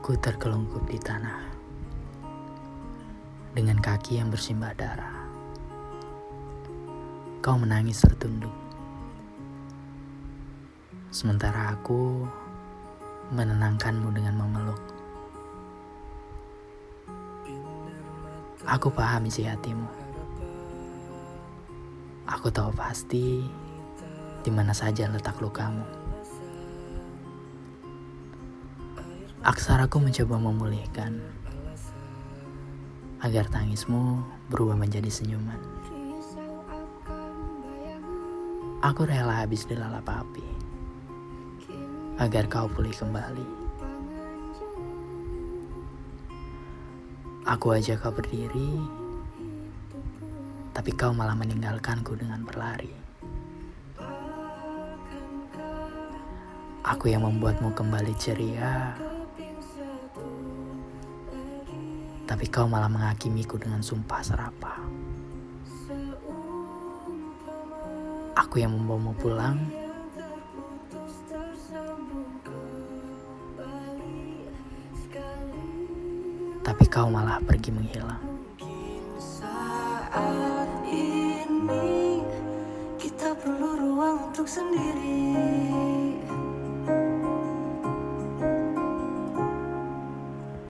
Ku terkelungkup di tanah dengan kaki yang bersimbah darah. Kau menangis tertunduk, sementara aku menenangkanmu dengan memeluk. Aku paham isi hatimu. Aku tahu pasti di mana saja letak lukamu. Aksaraku mencoba memulihkan agar tangismu berubah menjadi senyuman. Aku rela habis dilalap api agar kau pulih kembali. Aku aja kau berdiri, tapi kau malah meninggalkanku dengan berlari. Aku yang membuatmu kembali ceria, tapi kau malah menghakimiku dengan sumpah serapah. Aku yang membawamu pulang, tapi kau malah pergi menghilang. Kita perlu ruang untuk sendiri.